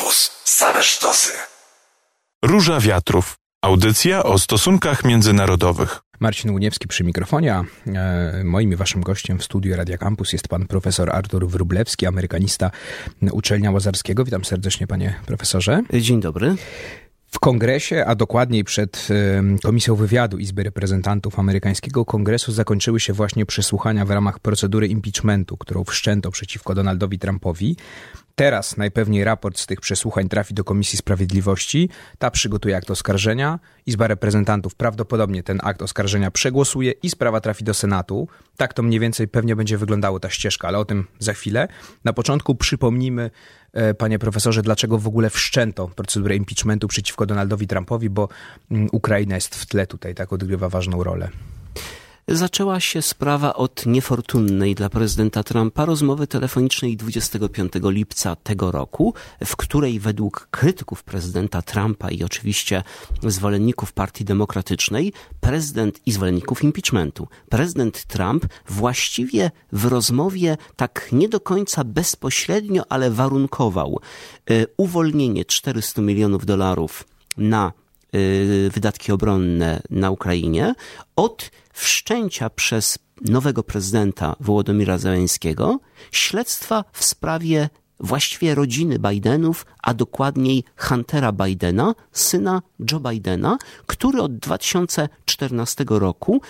Campus. Same sztosy. Róża Wiatrów. Audycja o stosunkach międzynarodowych. Marcin Uniewski przy mikrofonie, a e, moim i waszym gościem w studiu Radia Campus jest pan profesor Artur Wrublewski, amerykanista Uczelnia Łazarskiego. Witam serdecznie panie profesorze. Dzień dobry. W kongresie, a dokładniej przed Komisją Wywiadu Izby Reprezentantów amerykańskiego kongresu zakończyły się właśnie przesłuchania w ramach procedury impeachmentu, którą wszczęto przeciwko Donaldowi Trumpowi. Teraz najpewniej raport z tych przesłuchań trafi do Komisji Sprawiedliwości. Ta przygotuje akt oskarżenia. Izba Reprezentantów prawdopodobnie ten akt oskarżenia przegłosuje i sprawa trafi do Senatu. Tak to mniej więcej pewnie będzie wyglądało ta ścieżka, ale o tym za chwilę. Na początku przypomnijmy, e, panie profesorze, dlaczego w ogóle wszczęto procedurę impeachmentu przeciwko Donaldowi Trumpowi, bo mm, Ukraina jest w tle tutaj, tak odgrywa ważną rolę. Zaczęła się sprawa od niefortunnej dla prezydenta Trumpa rozmowy telefonicznej 25 lipca tego roku, w której według krytyków prezydenta Trumpa i oczywiście zwolenników Partii Demokratycznej, prezydent i zwolenników impeachmentu, prezydent Trump właściwie w rozmowie tak nie do końca bezpośrednio, ale warunkował y, uwolnienie 400 milionów dolarów na wydatki obronne na Ukrainie od wszczęcia przez nowego prezydenta Wołodomira Zeleńskiego śledztwa w sprawie właściwie rodziny Bidenów, a dokładniej Huntera Bidena, syna Joe Bidena, który od 2014 roku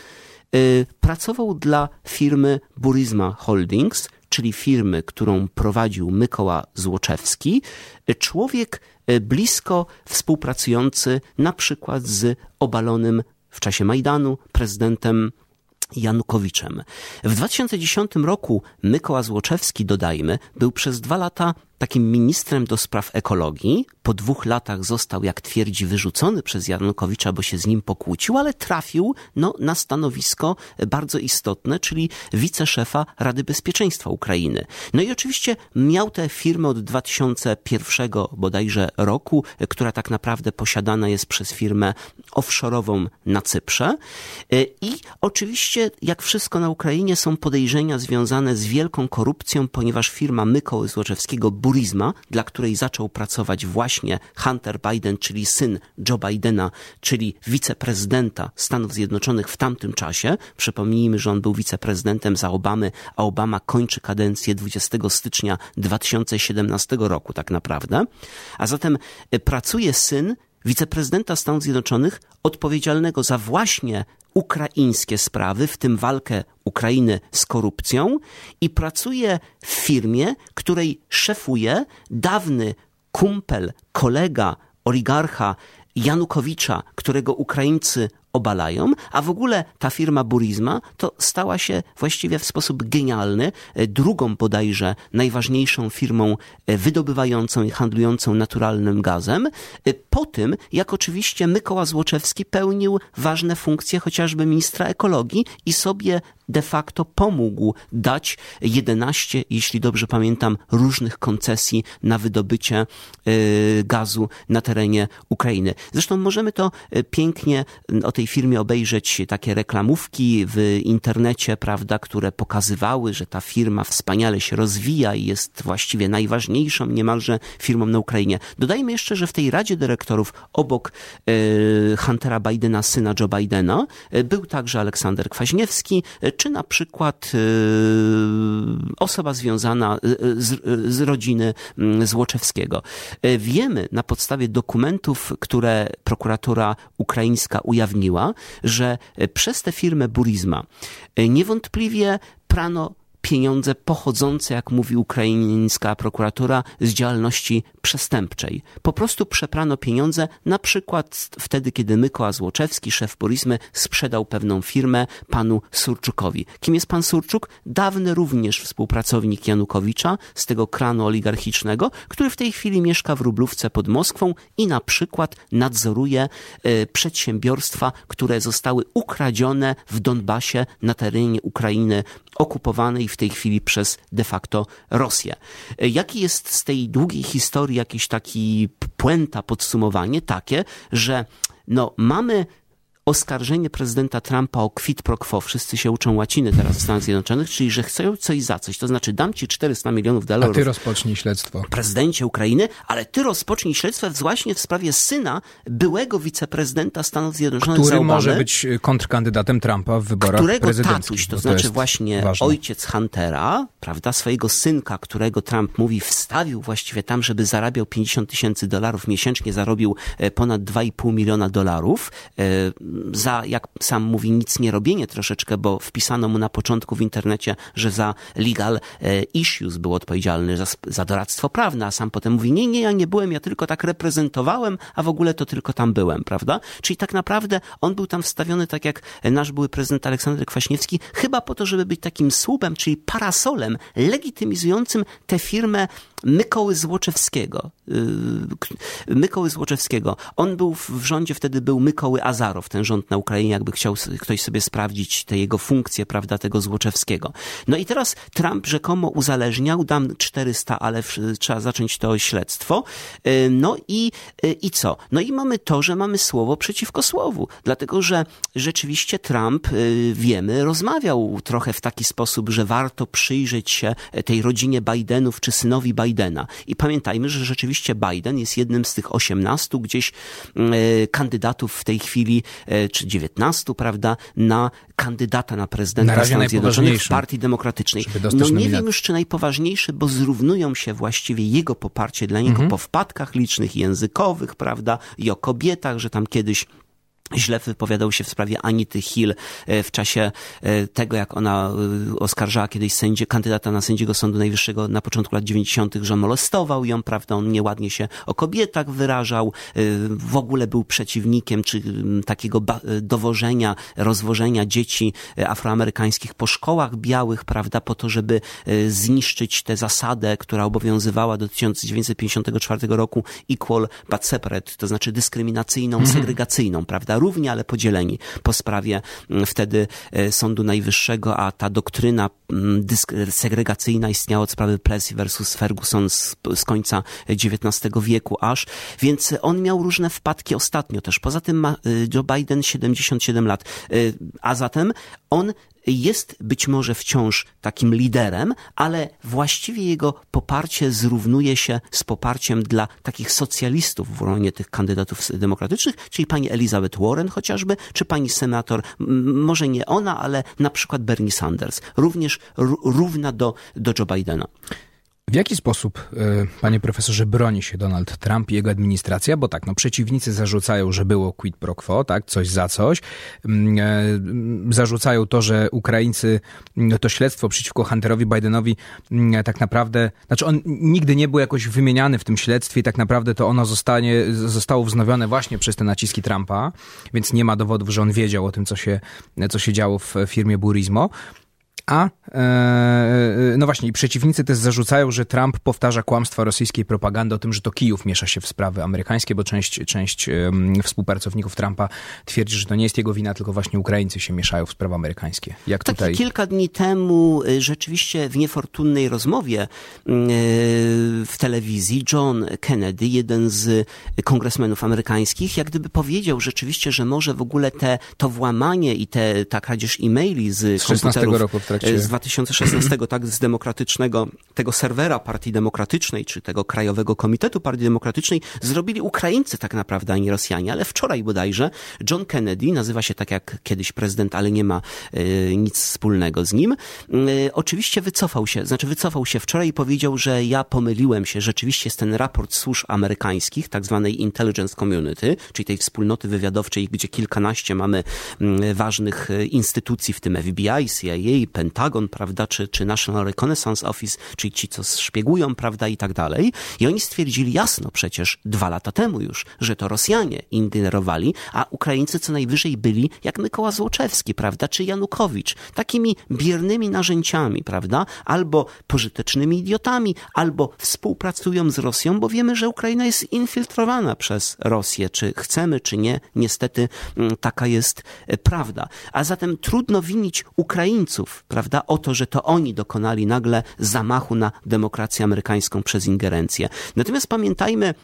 y, pracował dla firmy Burisma Holdings, czyli firmy, którą prowadził Mykoła Złoczewski, człowiek y, blisko współpracujący na przykład z obalonym w czasie Majdanu prezydentem Janukowiczem. W 2010 roku Mykoła Złoczewski, dodajmy, był przez dwa lata takim ministrem do spraw ekologii. Po dwóch latach został, jak twierdzi, wyrzucony przez Janukowicza, bo się z nim pokłócił, ale trafił no, na stanowisko bardzo istotne, czyli wiceszefa Rady Bezpieczeństwa Ukrainy. No i oczywiście miał tę firmę od 2001 bodajże roku, która tak naprawdę posiadana jest przez firmę offshore'ową na Cyprze. I oczywiście, jak wszystko na Ukrainie, są podejrzenia związane z wielką korupcją, ponieważ firma Mykoły Złoczewskiego Burisma, dla której zaczął pracować właśnie Hunter Biden, czyli syn Joe Bidena, czyli wiceprezydenta Stanów Zjednoczonych w tamtym czasie. Przypomnijmy, że on był wiceprezydentem za Obamy, a Obama kończy kadencję 20 stycznia 2017 roku tak naprawdę. A zatem e, pracuje syn wiceprezydenta Stanów Zjednoczonych odpowiedzialnego za właśnie ukraińskie sprawy, w tym walkę Ukrainy z korupcją i pracuje w firmie, której szefuje dawny kumpel, kolega, oligarcha Janukowicza, którego Ukraińcy obalają, a w ogóle ta firma Burisma to stała się właściwie w sposób genialny e, drugą bodajże najważniejszą firmą e, wydobywającą i handlującą naturalnym gazem, e, po tym jak oczywiście Mykoła Złoczewski pełnił ważne funkcje chociażby ministra ekologii i sobie de facto pomógł dać 11, jeśli dobrze pamiętam, różnych koncesji na wydobycie gazu na terenie Ukrainy. Zresztą możemy to pięknie o tej firmie obejrzeć takie reklamówki w internecie, prawda, które pokazywały, że ta firma wspaniale się rozwija i jest właściwie najważniejszą niemalże firmą na Ukrainie. Dodajmy jeszcze, że w tej Radzie Dyrektorów obok e, Huntera Bidena, syna Joe Bidena, e, był także Aleksander Kwaźniewski, e, czy na przykład osoba związana z, z rodziny mm, Złoczewskiego. Wiemy na podstawie dokumentów, które prokuratura ukraińska ujawniła, że przez tę firmę Burisma e, niewątpliwie prano pieniądze pochodzące, jak mówi ukraińska prokuratura, z działalności przestępczej. Po prostu przeprano pieniądze, na przykład wtedy, kiedy Mykoła Złoczewski, szef Burismy, sprzedał pewną firmę panu Surczukowi. Kim jest pan Surczuk? Dawny również współpracownik Janukowicza z tego kranu oligarchicznego, który w tej chwili mieszka w Rublówce pod Moskwą i na przykład nadzoruje e, przedsiębiorstwa, które zostały ukradzione w Donbasie na terenie Ukrainy okupowanej w tej chwili przez de facto Rosję. E, jaki jest z tej długiej historii jakiś taki puenta, podsumowanie takie, że no mamy oskarżenie prezydenta Trumpa o quid pro quo. Wszyscy się uczą łaciny teraz w Stanach Zjednoczonych, czyli że chcą coś za coś. To znaczy dam ci 400 milionów dolarów. A ty rozpocznij śledztwo. Prezydencie Ukrainy, ale ty rozpocznij śledztwo właśnie w sprawie syna byłego wiceprezydenta Stanów Zjednoczonych Który może być kontrkandydatem Trumpa w wyborach którego prezydenckich. tatuś, to bo znaczy właśnie ważne. ojciec Huntera, prawda, swojego synka, którego Trump mówi, wstawił właściwie tam, żeby zarabiał 50 tysięcy dolarów miesięcznie, zarobił e, ponad 2,5 miliona dolarów e, za, jak sam mówi, nic nie robienie troszeczkę, bo wpisano mu na początku w internecie, że za legal e, issues był odpowiedzialny, za, za doradztwo prawne, a sam potem mówi, nie, nie, ja nie byłem, ja tylko tak reprezentowałem, a w ogóle to tylko tam byłem, prawda? Czyli tak naprawdę on był tam wstawiony tak jak nasz były prezydent Aleksander Kwaśniewski, chyba po to, żeby być takim słupem, czyli parasolem legitymizującym tę firmę Mykoły Złoczewskiego. Yy, Mykoły Złoczewskiego. On był w rządzie, wtedy był Mykoły Azarow, ten rząd na Ukrainie, jakby chciał ktoś sobie sprawdzić te jego funkcje, prawda, tego Złoczewskiego. No i teraz Trump rzekomo uzależniał, dam 400, ale trzeba zacząć to śledztwo. Yy, No i, i co? No i mamy to, że mamy słowo przeciwko słowu, dlatego że rzeczywiście Trump, wiemy, rozmawiał trochę w taki sposób, że warto przyjrzeć się tej rodzinie Bidenów czy synowi Bidena. I pamiętajmy, że rzeczywiście Biden jest jednym z tych 18 gdzieś e, kandydatów w tej chwili, e, czy 19, prawda, na kandydata na prezydenta Stanów Zjednoczonych w. Partii Demokratycznej. No nie wiem już, czy najpoważniejszy, bo zrównują się właściwie jego poparcie dla niego Mhm. po wpadkach licznych językowych, prawda, i o kobietach, że tam kiedyś źle wypowiadał się w sprawie Anity Hill e, w czasie e, tego, jak ona e, oskarżała kiedyś sędzie, kandydata na sędziego Sądu Najwyższego na początku lat 90., że molestował ją, prawda, on nieładnie się o kobietach wyrażał, w ogóle był przeciwnikiem czy takiego dowożenia, rozwożenia dzieci afroamerykańskich po szkołach białych, prawda, po to, żeby zniszczyć tę zasadę, która obowiązywała do 1954 roku equal but separate, to znaczy dyskryminacyjną, segregacyjną, prawda, równie, ale podzieleni po sprawie mm, wtedy e, Sądu Najwyższego, a ta doktryna mm, dysk- segregacyjna istniała od sprawy Plessy versus Ferguson z, z końca XIX wieku aż, więc on miał różne wpadki ostatnio też. Poza tym ma Joe Biden 77 lat, a zatem on jest być może wciąż takim liderem, ale właściwie jego poparcie zrównuje się z poparciem dla takich socjalistów w gronie tych kandydatów demokratycznych, czyli pani Elizabeth Warren chociażby, czy pani senator, może nie ona, ale na przykład Bernie Sanders, również równa do, do Joe Bidena. W jaki sposób, e, panie profesorze, broni się Donald Trump i jego administracja? Bo tak, no przeciwnicy zarzucają, że było quid pro quo, tak, coś za coś. Mm, e, mm, Zarzucają to, że Ukraińcy, mm, to śledztwo przeciwko Hunterowi Bidenowi mm, tak naprawdę, znaczy on nigdy nie był jakoś wymieniany w tym śledztwie i tak naprawdę to ono zostanie, zostało wznowione właśnie przez te naciski Trumpa, więc nie ma dowodów, że on wiedział o tym, co się, co się działo w firmie Burismo. A, e, no właśnie, i przeciwnicy też zarzucają, że Trump powtarza kłamstwa rosyjskiej propagandy o tym, że to Kijów miesza się w sprawy amerykańskie, bo część, część współpracowników Trumpa twierdzi, że to nie jest jego wina, tylko właśnie Ukraińcy się mieszają w sprawy amerykańskie. Jak Tak, tutaj? kilka dni temu y, rzeczywiście w niefortunnej rozmowie y, w telewizji John Kennedy, jeden z kongresmenów amerykańskich, jak gdyby powiedział rzeczywiście, że może w ogóle te, to włamanie i te, ta kradzież e-maili z, Z 16 komputerów roku z 2016, tak, z demokratycznego, tego serwera Partii Demokratycznej, czy tego Krajowego Komitetu Partii Demokratycznej, zrobili Ukraińcy tak naprawdę, a nie Rosjanie. Ale wczoraj bodajże John Kennedy, nazywa się tak jak kiedyś prezydent, ale nie ma e, nic wspólnego z nim, e, oczywiście wycofał się, znaczy wycofał się wczoraj i powiedział, że ja pomyliłem się, rzeczywiście jest ten raport służb amerykańskich, tak zwanej Intelligence Community, czyli tej wspólnoty wywiadowczej, gdzie kilkanaście mamy mm, ważnych e, instytucji, w tym FBI, CIA, Pentagon, prawda, czy, czy National Reconnaissance Office, czyli ci, co szpiegują, prawda, i tak dalej. I oni stwierdzili jasno przecież dwa lata temu już, że to Rosjanie ingerowali, a Ukraińcy co najwyżej byli jak Mykoła Złoczewski, prawda, czy Janukowicz, takimi biernymi narzędziami, prawda, albo pożytecznymi idiotami, albo współpracują z Rosją, bo wiemy, że Ukraina jest infiltrowana przez Rosję, czy chcemy, czy nie, niestety mm, taka jest e, prawda. A zatem trudno winić Ukraińców, prawda, o to, że to oni dokonali nagle zamachu na demokrację amerykańską przez ingerencję. Natomiast pamiętajmy,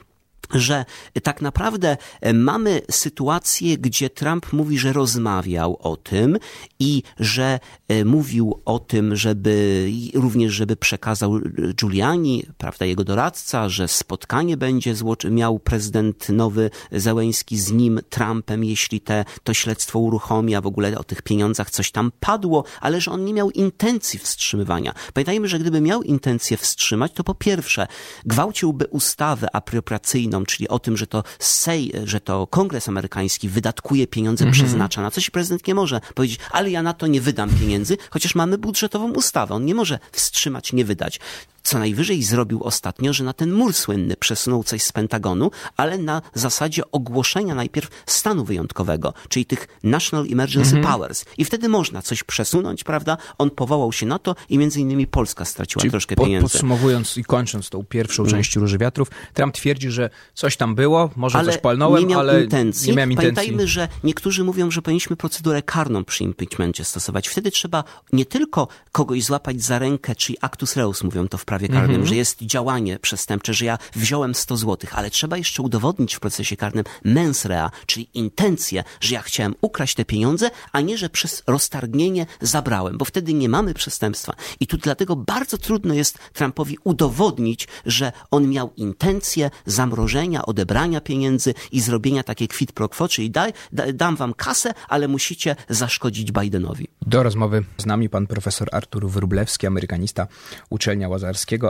że tak naprawdę e, mamy sytuację, gdzie Trump mówi, że rozmawiał o tym i że e, mówił o tym, żeby również, żeby przekazał Giuliani, prawda, jego doradca, że spotkanie będzie miał prezydent nowy Załęski z nim, Trumpem, jeśli te, to śledztwo uruchomi, a w ogóle o tych pieniądzach coś tam padło, ale że on nie miał intencji wstrzymywania. Pamiętajmy, że gdyby miał intencję wstrzymać, to po pierwsze gwałciłby ustawę apropriacyjną, czyli o tym, że to Sej, że to Kongres amerykański wydatkuje pieniądze, mhm. przeznacza na coś, prezydent nie może powiedzieć, ale ja na to nie wydam pieniędzy, chociaż mamy budżetową ustawę. On nie może wstrzymać, nie wydać. Co najwyżej zrobił ostatnio, że na ten mur słynny przesunął coś z Pentagonu, ale na zasadzie ogłoszenia najpierw stanu wyjątkowego, czyli tych National Emergency mhm. Powers. I wtedy można coś przesunąć, prawda? On powołał się na to i między innymi Polska straciła czyli troszkę pieniędzy. Podsumowując i kończąc tą pierwszą mm. część Róży Wiatrów, Trump twierdzi, że coś tam było, może ale coś palnąłem, nie miał ale intencji. nie miałem intencji. Pamiętajmy, że niektórzy mówią, że powinniśmy procedurę karną przy impeachmencie stosować. Wtedy trzeba nie tylko kogoś złapać za rękę, czyli actus reus, mówią to w prawie karnym, mm -hmm. że jest działanie przestępcze, że ja wziąłem 100 złotych, ale trzeba jeszcze udowodnić w procesie karnym mens rea, czyli intencję, że ja chciałem ukraść te pieniądze, a nie, że przez roztargnienie zabrałem, bo wtedy nie mamy przestępstwa. I tu dlatego bardzo trudno jest Trumpowi udowodnić, że on miał intencję zamrożenia, odebrania pieniędzy i zrobienia takie quid pro quo, czyli daj, da, dam wam kasę, ale musicie zaszkodzić Bidenowi. Do rozmowy z nami pan profesor Artur Wróblewski, amerykanista Uczelnia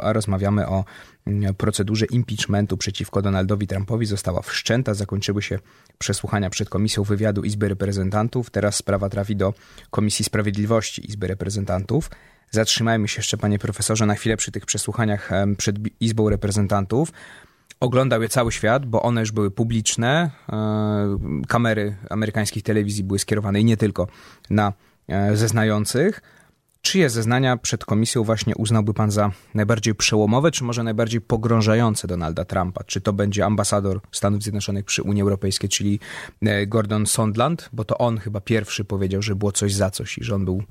A rozmawiamy o mm, procedurze impeachmentu przeciwko Donaldowi Trumpowi. Została wszczęta, zakończyły się przesłuchania przed Komisją Wywiadu Izby Reprezentantów. Teraz sprawa trafi do Komisji Sprawiedliwości Izby Reprezentantów. Zatrzymajmy się jeszcze, panie profesorze, na chwilę przy tych przesłuchaniach przed Izbą Reprezentantów. Oglądał je cały świat, bo one już były publiczne. E, kamery amerykańskich telewizji były skierowane i nie tylko na e, zeznających. Czyje zeznania przed komisją właśnie uznałby pan za najbardziej przełomowe, czy może najbardziej pogrążające Donalda Trumpa? Czy to będzie ambasador Stanów Zjednoczonych przy Unii Europejskiej, czyli e, Gordon Sondland? Bo to on chyba pierwszy powiedział, że było coś za coś i że on był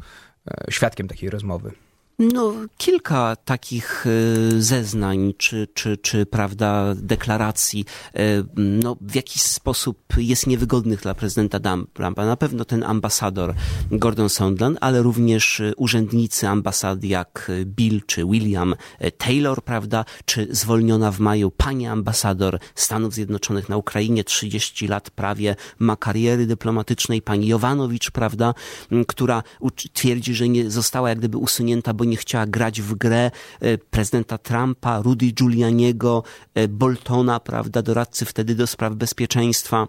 świadkiem takiej rozmowy. No, kilka takich e, zeznań, czy, czy, czy prawda, deklaracji, e, no, w jakiś sposób jest niewygodnych dla prezydenta Trumpa. Na pewno ten ambasador Gordon Sondland, ale również urzędnicy ambasady jak Bill czy William Taylor, prawda, czy zwolniona w maju pani ambasador Stanów Zjednoczonych na Ukrainie, 30 lat prawie ma kariery dyplomatycznej, pani Jovanowicz, prawda, która twierdzi, że nie została jak gdyby usunięta, bo nie chciała grać w grę e, prezydenta Trumpa, Rudy Giulianiego, e, Boltona, prawda, doradcy wtedy do spraw bezpieczeństwa.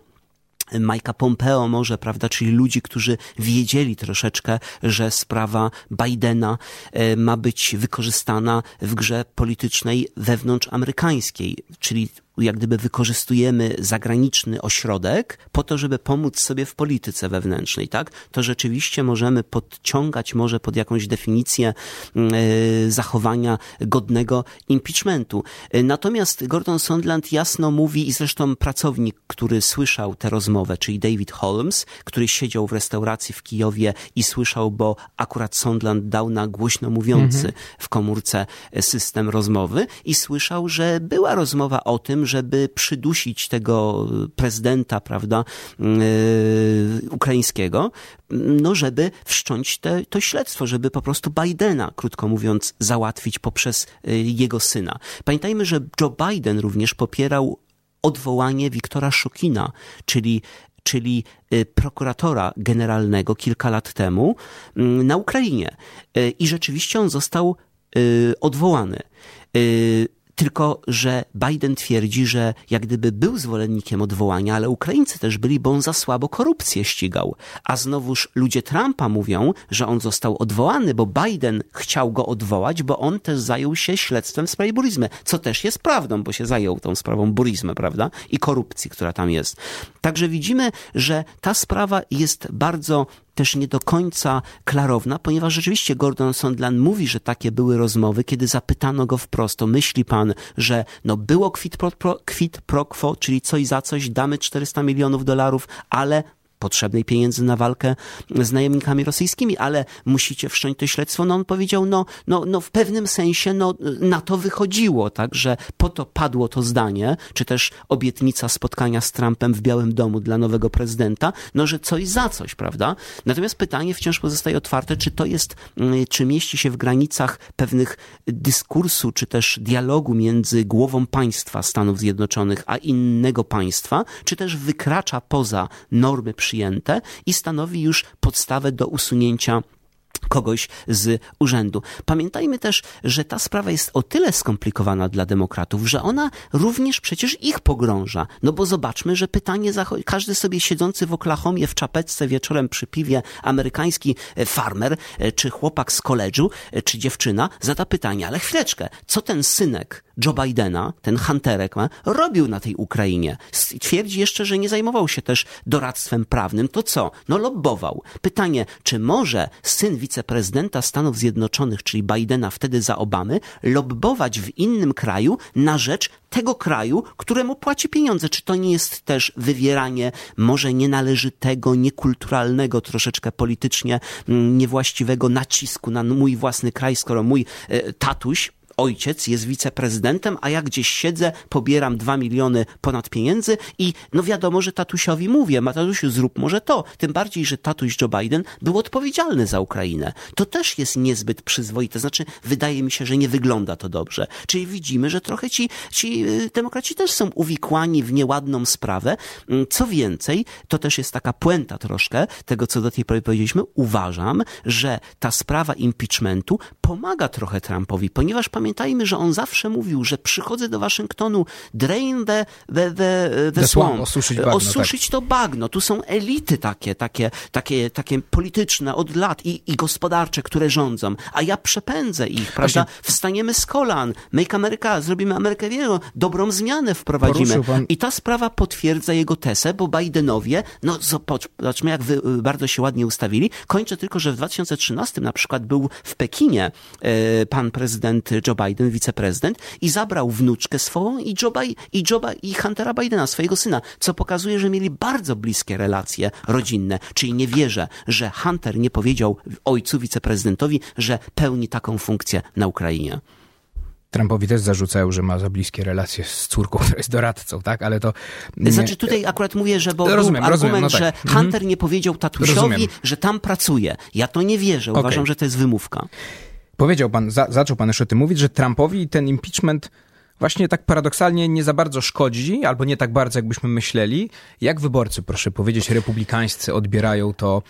Majka Pompeo może, prawda, czyli ludzi, którzy wiedzieli troszeczkę, że sprawa Bidena e, ma być wykorzystana w grze politycznej wewnątrz amerykańskiej, czyli jak gdyby wykorzystujemy zagraniczny ośrodek po to, żeby pomóc sobie w polityce wewnętrznej, tak? To rzeczywiście możemy podciągać może pod jakąś definicję y, zachowania godnego impeachmentu. E, natomiast Gordon Sondland jasno mówi i zresztą pracownik, który słyszał tę rozmowę, czyli David Holmes, który siedział w restauracji w Kijowie i słyszał, bo akurat Sondland dał na głośno mówiący mhm. w komórce system rozmowy i słyszał, że była rozmowa o tym, żeby przydusić tego prezydenta, prawda, yy, ukraińskiego, no żeby wszcząć te, to śledztwo, żeby po prostu Bidena, krótko mówiąc, załatwić poprzez yy, jego syna. Pamiętajmy, że Joe Biden również popierał odwołanie Wiktora Szukina, czyli czyli prokuratora generalnego kilka lat temu mm, na Ukrainie. I rzeczywiście on został odwołany. Tylko, że Biden twierdzi, że jak gdyby był zwolennikiem odwołania, ale Ukraińcy też byli, bo on za słabo korupcję ścigał. A znowuż ludzie Trumpa mówią, że on został odwołany, bo Biden chciał go odwołać, bo on też zajął się śledztwem w sprawie burizmy, co też jest prawdą, bo się zajął tą sprawą burizmy, prawda? I korupcji, która tam jest. Także widzimy, że ta sprawa jest bardzo też nie do końca klarowna, ponieważ rzeczywiście Gordon Sondland mówi, że takie były rozmowy, kiedy zapytano go wprost, to myśli pan, że no było quid pro, pro, quid pro quo, czyli coś za coś, damy 400 milionów dolarów, ale potrzebnej pieniędzy na walkę z najemnikami rosyjskimi, ale musicie wszcząć to śledztwo. No on powiedział, no, no, no w pewnym sensie no, na to wychodziło, tak, że po to padło to zdanie, czy też obietnica spotkania z Trumpem w Białym Domu dla nowego prezydenta, no że coś za coś, prawda? Natomiast pytanie wciąż pozostaje otwarte, czy to jest, mm, czy mieści się w granicach pewnych dyskursu, czy też dialogu między głową państwa Stanów Zjednoczonych a innego państwa, czy też wykracza poza normy przyjęte i stanowi już podstawę do usunięcia kogoś z urzędu. Pamiętajmy też, że ta sprawa jest o tyle skomplikowana dla demokratów, że ona również przecież ich pogrąża. No bo zobaczmy, że pytanie, każdy sobie siedzący w Oklahomie w czapeczce wieczorem przy piwie, amerykański e, farmer, e, czy chłopak z koledżu, e, czy dziewczyna, zada pytanie, ale chwileczkę, co ten synek Joe Bidena, ten Hunterek, robił na tej Ukrainie? Twierdzi jeszcze, że nie zajmował się też doradztwem prawnym. To co? No lobbował. Pytanie, czy może syn wiceprezydenta Stanów Zjednoczonych, czyli Bidena wtedy za Obamy, lobbować w innym kraju na rzecz tego kraju, któremu płaci pieniądze. Czy to nie jest też wywieranie może nienależytego, niekulturalnego, troszeczkę politycznie mm, niewłaściwego nacisku na mój własny kraj, skoro mój e, tatuś ojciec jest wiceprezydentem, a ja gdzieś siedzę, pobieram dwa miliony ponad pieniędzy i no wiadomo, że tatusiowi mówię, ma tatusiu zrób może to. Tym bardziej, że tatuś Joe Biden był odpowiedzialny za Ukrainę. To też jest niezbyt przyzwoite. Znaczy, wydaje mi się, że nie wygląda to dobrze. Czyli widzimy, że trochę ci, ci y, demokraci też są uwikłani w nieładną sprawę. Mm, co więcej, to też jest taka puenta troszkę tego, co do tej pory powiedzieliśmy. Uważam, że ta sprawa impeachmentu pomaga trochę Trumpowi, ponieważ pamiętajmy, że on zawsze mówił, że przychodzę do Waszyngtonu, drain the, the, the, the swamp, osuszyć, bagno, osuszyć tak. to bagno. Tu są elity takie, takie, takie, takie polityczne od lat i, i gospodarcze, które rządzą, a ja przepędzę ich, prawda? Właśnie... Wstaniemy z kolan, make America, zrobimy Amerykę wielu, dobrą zmianę wprowadzimy. Pan... I ta sprawa potwierdza jego tesę, bo Bidenowie, no zobaczmy, jak wy bardzo się ładnie ustawili. Kończę tylko, że w 2013 na przykład był w Pekinie pan prezydent Joe Biden, wiceprezydent, i zabrał wnuczkę swoją i Joe, i, Joe i Huntera Bidena, swojego syna, co pokazuje, że mieli bardzo bliskie relacje rodzinne. Czyli nie wierzę, że Hunter nie powiedział ojcu, wiceprezydentowi, że pełni taką funkcję na Ukrainie. Trumpowi też zarzucają, że ma za bliskie relacje z córką, która jest doradcą, tak? Ale to... Znaczy tutaj akurat mówię, że bo rozumiem, był argument, rozumiem, no tak. że Hunter mhm. nie powiedział tatusiowi, rozumiem. że tam pracuje. Ja to nie wierzę. Uważam, okay. że to jest wymówka. Powiedział pan, za, zaczął pan jeszcze o tym mówić, że Trumpowi ten impeachment właśnie tak paradoksalnie nie za bardzo szkodzi, albo nie tak bardzo, jakbyśmy myśleli. Jak wyborcy, proszę powiedzieć, republikańscy odbierają to,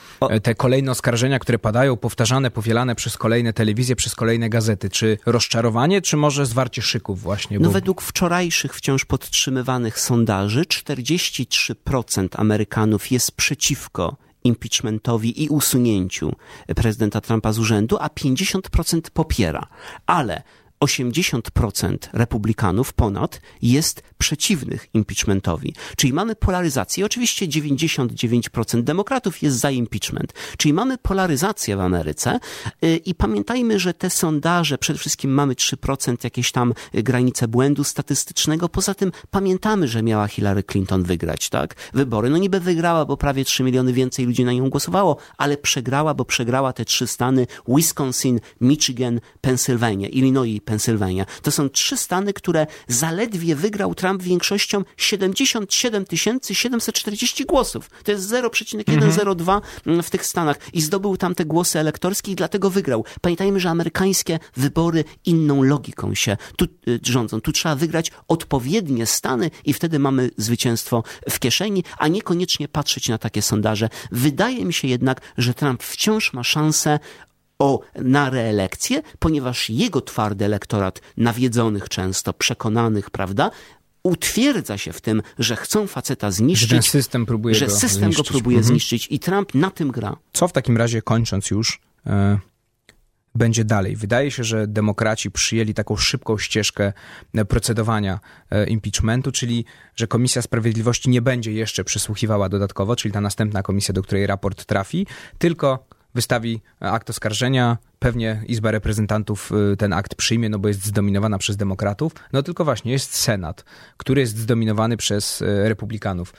te kolejne oskarżenia, które padają, powtarzane, powielane przez kolejne telewizje, przez kolejne gazety? Czy rozczarowanie, czy może zwarcie szyków właśnie? No bo... No według wczorajszych wciąż podtrzymywanych sondaży 43% Amerykanów jest przeciwko impeachmentowi i usunięciu prezydenta Trumpa z urzędu, a 50% popiera. Ale 80% republikanów ponad jest przeciwnych impeachmentowi. Czyli mamy polaryzację. Oczywiście 99% demokratów jest za impeachment. Czyli mamy polaryzację w Ameryce y, i pamiętajmy, że te sondaże, przede wszystkim mamy 3% jakieś tam granice błędu statystycznego. Poza tym pamiętamy, że miała Hillary Clinton wygrać, tak? Wybory. No niby wygrała, bo prawie 3 miliony więcej ludzi na nią głosowało, ale przegrała, bo przegrała te trzy stany Wisconsin, Michigan, Pennsylvania, Illinois Pensylwania. To są trzy stany, które zaledwie wygrał Trump większością 77 740 głosów. To jest 0,102 mhm. w tych stanach i zdobył tam te głosy elektorskie i dlatego wygrał. Pamiętajmy, że amerykańskie wybory inną logiką się tu y, rządzą. Tu trzeba wygrać odpowiednie stany i wtedy mamy zwycięstwo w kieszeni, a niekoniecznie patrzeć na takie sondaże. Wydaje mi się jednak, że Trump wciąż ma szansę o, na reelekcję, ponieważ jego twardy elektorat, nawiedzonych często, przekonanych, prawda, utwierdza się w tym, że chcą faceta zniszczyć. Że system próbuje że go system zniszczyć. go próbuje mhm. zniszczyć i Trump na tym gra. Co w takim razie, kończąc już, e, będzie dalej? Wydaje się, że demokraci przyjęli taką szybką ścieżkę e, procedowania e, impeachmentu, czyli że Komisja Sprawiedliwości nie będzie jeszcze przesłuchiwała dodatkowo, czyli ta następna komisja, do której raport trafi, tylko wystawi akt oskarżenia, pewnie Izba Reprezentantów y, ten akt przyjmie, no bo jest zdominowana przez demokratów, no tylko właśnie jest Senat, który jest zdominowany przez y, republikanów.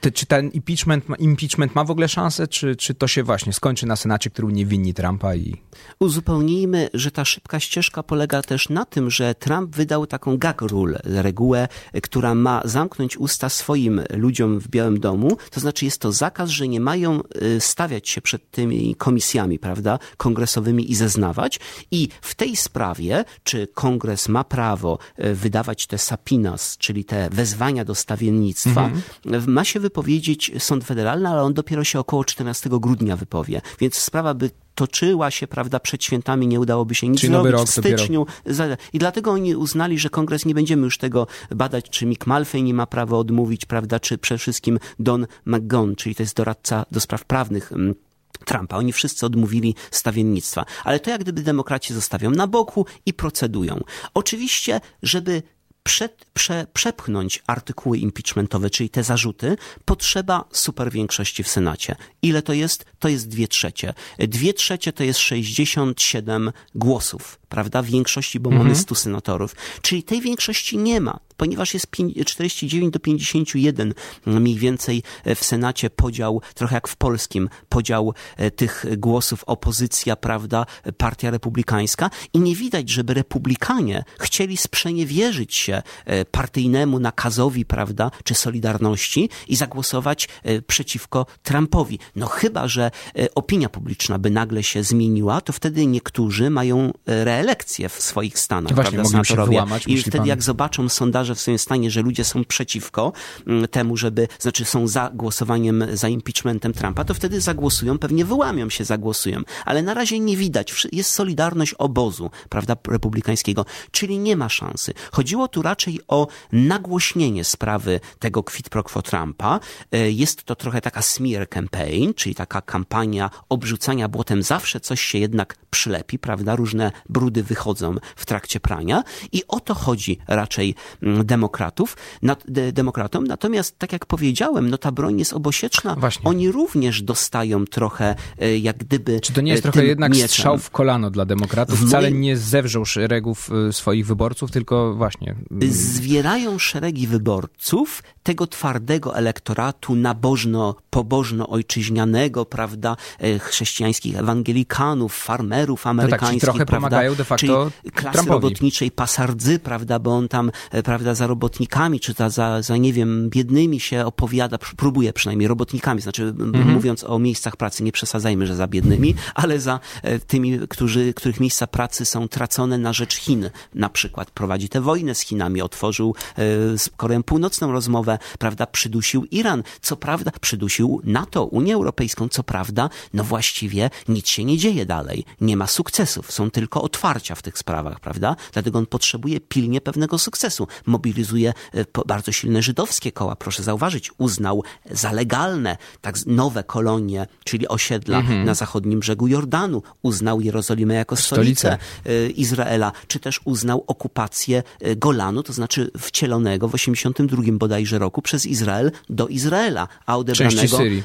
Ty, czy ten impeachment ma, impeachment ma w ogóle szansę, czy, czy to się właśnie skończy na Senacie, który uniewinni Trumpa i... Uzupełnijmy, że ta szybka ścieżka polega też na tym, że Trump wydał taką gag rule, regułę, która ma zamknąć usta swoim ludziom w Białym Domu. To znaczy jest to zakaz, że nie mają y, stawiać się przed tymi komisjami, prawda, kongresowymi i zeznawać. I w tej sprawie, czy kongres ma prawo y, wydawać te sapinas, czyli te wezwania do stawiennictwa, mhm. Ma się wypowiedzieć sąd federalny, ale on dopiero się około 14 grudnia wypowie. Więc sprawa by toczyła się, prawda, przed świętami, nie udałoby się nic Czyli zrobić w styczniu. Dopiero. I dlatego oni uznali, że kongres nie będziemy już tego badać, czy Mick Malfey nie ma prawa odmówić, prawda, czy przede wszystkim Don McGon, czyli to jest doradca do spraw prawnych mm, Trumpa. Oni wszyscy odmówili stawiennictwa. Ale to jak gdyby demokraci zostawią na boku i procedują. Oczywiście, żeby prze, przepchnąć artykuły impeachmentowe, czyli te zarzuty, potrzeba super większości w Senacie. Ile to jest? To jest dwie trzecie. Dwie trzecie to jest 67 głosów prawda, większości, bo mhm. mamy 100 senatorów. Czyli tej większości nie ma, ponieważ jest 49 do 51 mniej więcej w Senacie podział, trochę jak w polskim, podział e, tych głosów opozycja, prawda, partia republikańska i nie widać, żeby republikanie chcieli sprzeniewierzyć się e, partyjnemu nakazowi, prawda, czy Solidarności i zagłosować e, przeciwko Trumpowi. No chyba, że opinia publiczna by nagle się zmieniła, to wtedy niektórzy mają reakcję reelekcję w swoich stanach, Właśnie, prawda, senatorowie. Wyłamać, I wtedy pan... jak zobaczą sondaże w swoim stanie, że ludzie są przeciwko mm, temu, żeby, znaczy są za głosowaniem za impeachmentem Trumpa, to wtedy zagłosują, pewnie wyłamią się, zagłosują. Ale na razie nie widać. Jest solidarność obozu, prawda, republikańskiego, czyli nie ma szansy. Chodziło tu raczej o nagłośnienie sprawy tego quid pro quo Trumpa. E, jest to trochę taka smear campaign, czyli taka kampania obrzucania błotem. Zawsze coś się jednak przylepi, prawda, różne brudy brudy wychodzą w trakcie prania i o to chodzi raczej mm, demokratów, de, demokratom. Natomiast, tak jak powiedziałem, no ta broń jest obosieczna. Właśnie. Oni również dostają trochę e, jak gdyby Czy to nie jest trochę jednak mieczem. strzał w kolano dla demokratów? Wcale nie zewrzą szeregów e, swoich wyborców, tylko właśnie... Mm, Zwierają szeregi wyborców tego twardego elektoratu nabożno-pobożno-ojczyźnianego, prawda, e, chrześcijańskich ewangelikanów, farmerów amerykańskich, no tak, prawda, pomagają de facto czyli klasy Trumpowi. robotniczej pasardzy, prawda, bo on tam, e, prawda, za robotnikami, czy ta, za, za, nie wiem, biednymi się opowiada, próbuje przynajmniej, robotnikami, znaczy mhm. mówiąc o miejscach pracy, nie przesadzajmy, że za biednymi, ale za e, tymi, którzy, których miejsca pracy są tracone na rzecz Chin, na przykład prowadzi tę wojnę z Chinami, otworzył z Koreą Północną rozmowę, prawda, przydusił Iran, co prawda przydusił NATO, Unię Europejską, co prawda, no właściwie nic się nie dzieje dalej, nie ma sukcesów, są tylko otwarcia w tych sprawach, prawda? Dlatego on potrzebuje pilnie pewnego sukcesu. Mobilizuje e, bardzo silne żydowskie koła, proszę zauważyć, uznał za legalne tak nowe kolonie, czyli osiedla mhm. na zachodnim brzegu Jordanu, uznał Jerozolimę jako stolicę, stolicę e, Izraela, czy też uznał okupację e, Golanu, to znaczy wcielonego w 82 bodajże roku przez Izrael do Izraela, a odebranego... Syrii.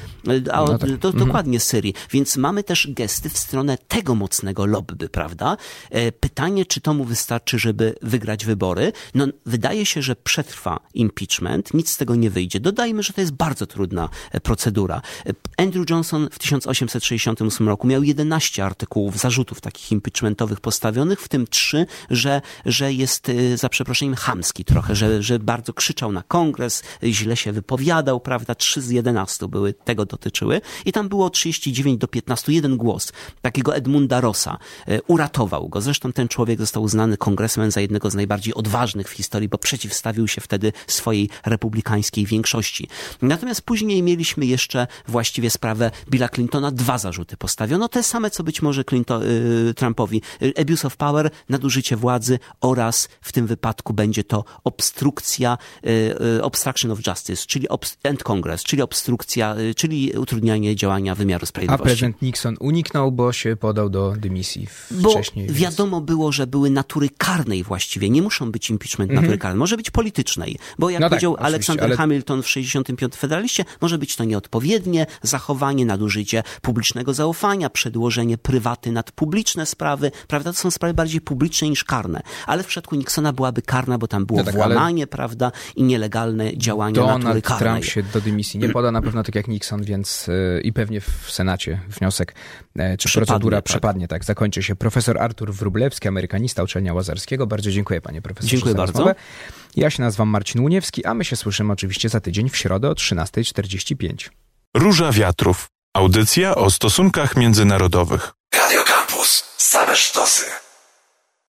A, no tak. to, mhm. Dokładnie Syrii. Więc mamy też gesty w stronę tego mocnego lobby, prawda? E, pytanie, czy to mu wystarczy, żeby wygrać wybory? No, wydaje się, że przetrwa impeachment, nic z tego nie wyjdzie. Dodajmy, że to jest bardzo trudna e, procedura. E, Andrew Johnson w 1868 roku miał 11 artykułów zarzutów takich impeachmentowych postawionych, w tym trzy, że, że jest za przeproszeniem chamski trochę, że, że bardzo krzyczał na kongres, źle się wypowiadał, prawda? Trzy z 11 były, tego dotyczyły i tam było 39 do 15, jeden głos takiego Edmunda Rossa. Uratował go. Zresztą ten człowiek został uznany kongresmen za jednego z najbardziej odważnych w historii, bo przeciwstawił się wtedy swojej republikańskiej większości. Natomiast później mieliśmy jeszcze właściwie sprawę Billa Clintona. Dwa zarzuty postawiono, te same, co być może Clinton, y, Trumpowi. Abuse of power, nadużycie władzy oraz w tym wypadku będzie to obstrukcja, y, y, obstruction of justice, czyli and Congress, czyli obstrukcja, czyli utrudnianie działania wymiaru sprawiedliwości. A prezydent Nixon uniknął, bo się podał do dymisji wcześniej. Bo wiadomo było, że były natury karnej właściwie. Nie muszą być impeachment mhm. natury karnej. Może być politycznej. Bo jak no tak, powiedział tak, Aleksander ale... Hamilton w 65 Federaliście, może być to nieodpowiednie zachowanie, nadużycie publicznego zaufania, przedłożenie prywaty nad publiczne sprawy. Prawda? To są sprawy bardziej publiczne niż karne. Ale w przypadku Nixona byłaby karna, bo tam było no tak, włamanie, ale... prawda, i nielegalne działania Donald natury karnej. Trump się do dymisji nie poda na pewno tak jak Nixon, więc yy, i pewnie w Senacie wniosek, czy przepadnie, procedura tak. przepadnie, tak, zakończy się. Profesor Artur Wrublewski, amerykanista uczelnia Łazarskiego. Bardzo dziękuję panie profesorze. Dziękuję bardzo. Ja się nazywam Marcin Łuniewski, a my się słyszymy oczywiście za tydzień w środę o 13.45. Róża Wiatrów. Audycja o stosunkach międzynarodowych. Radio Campus. Same sztosy.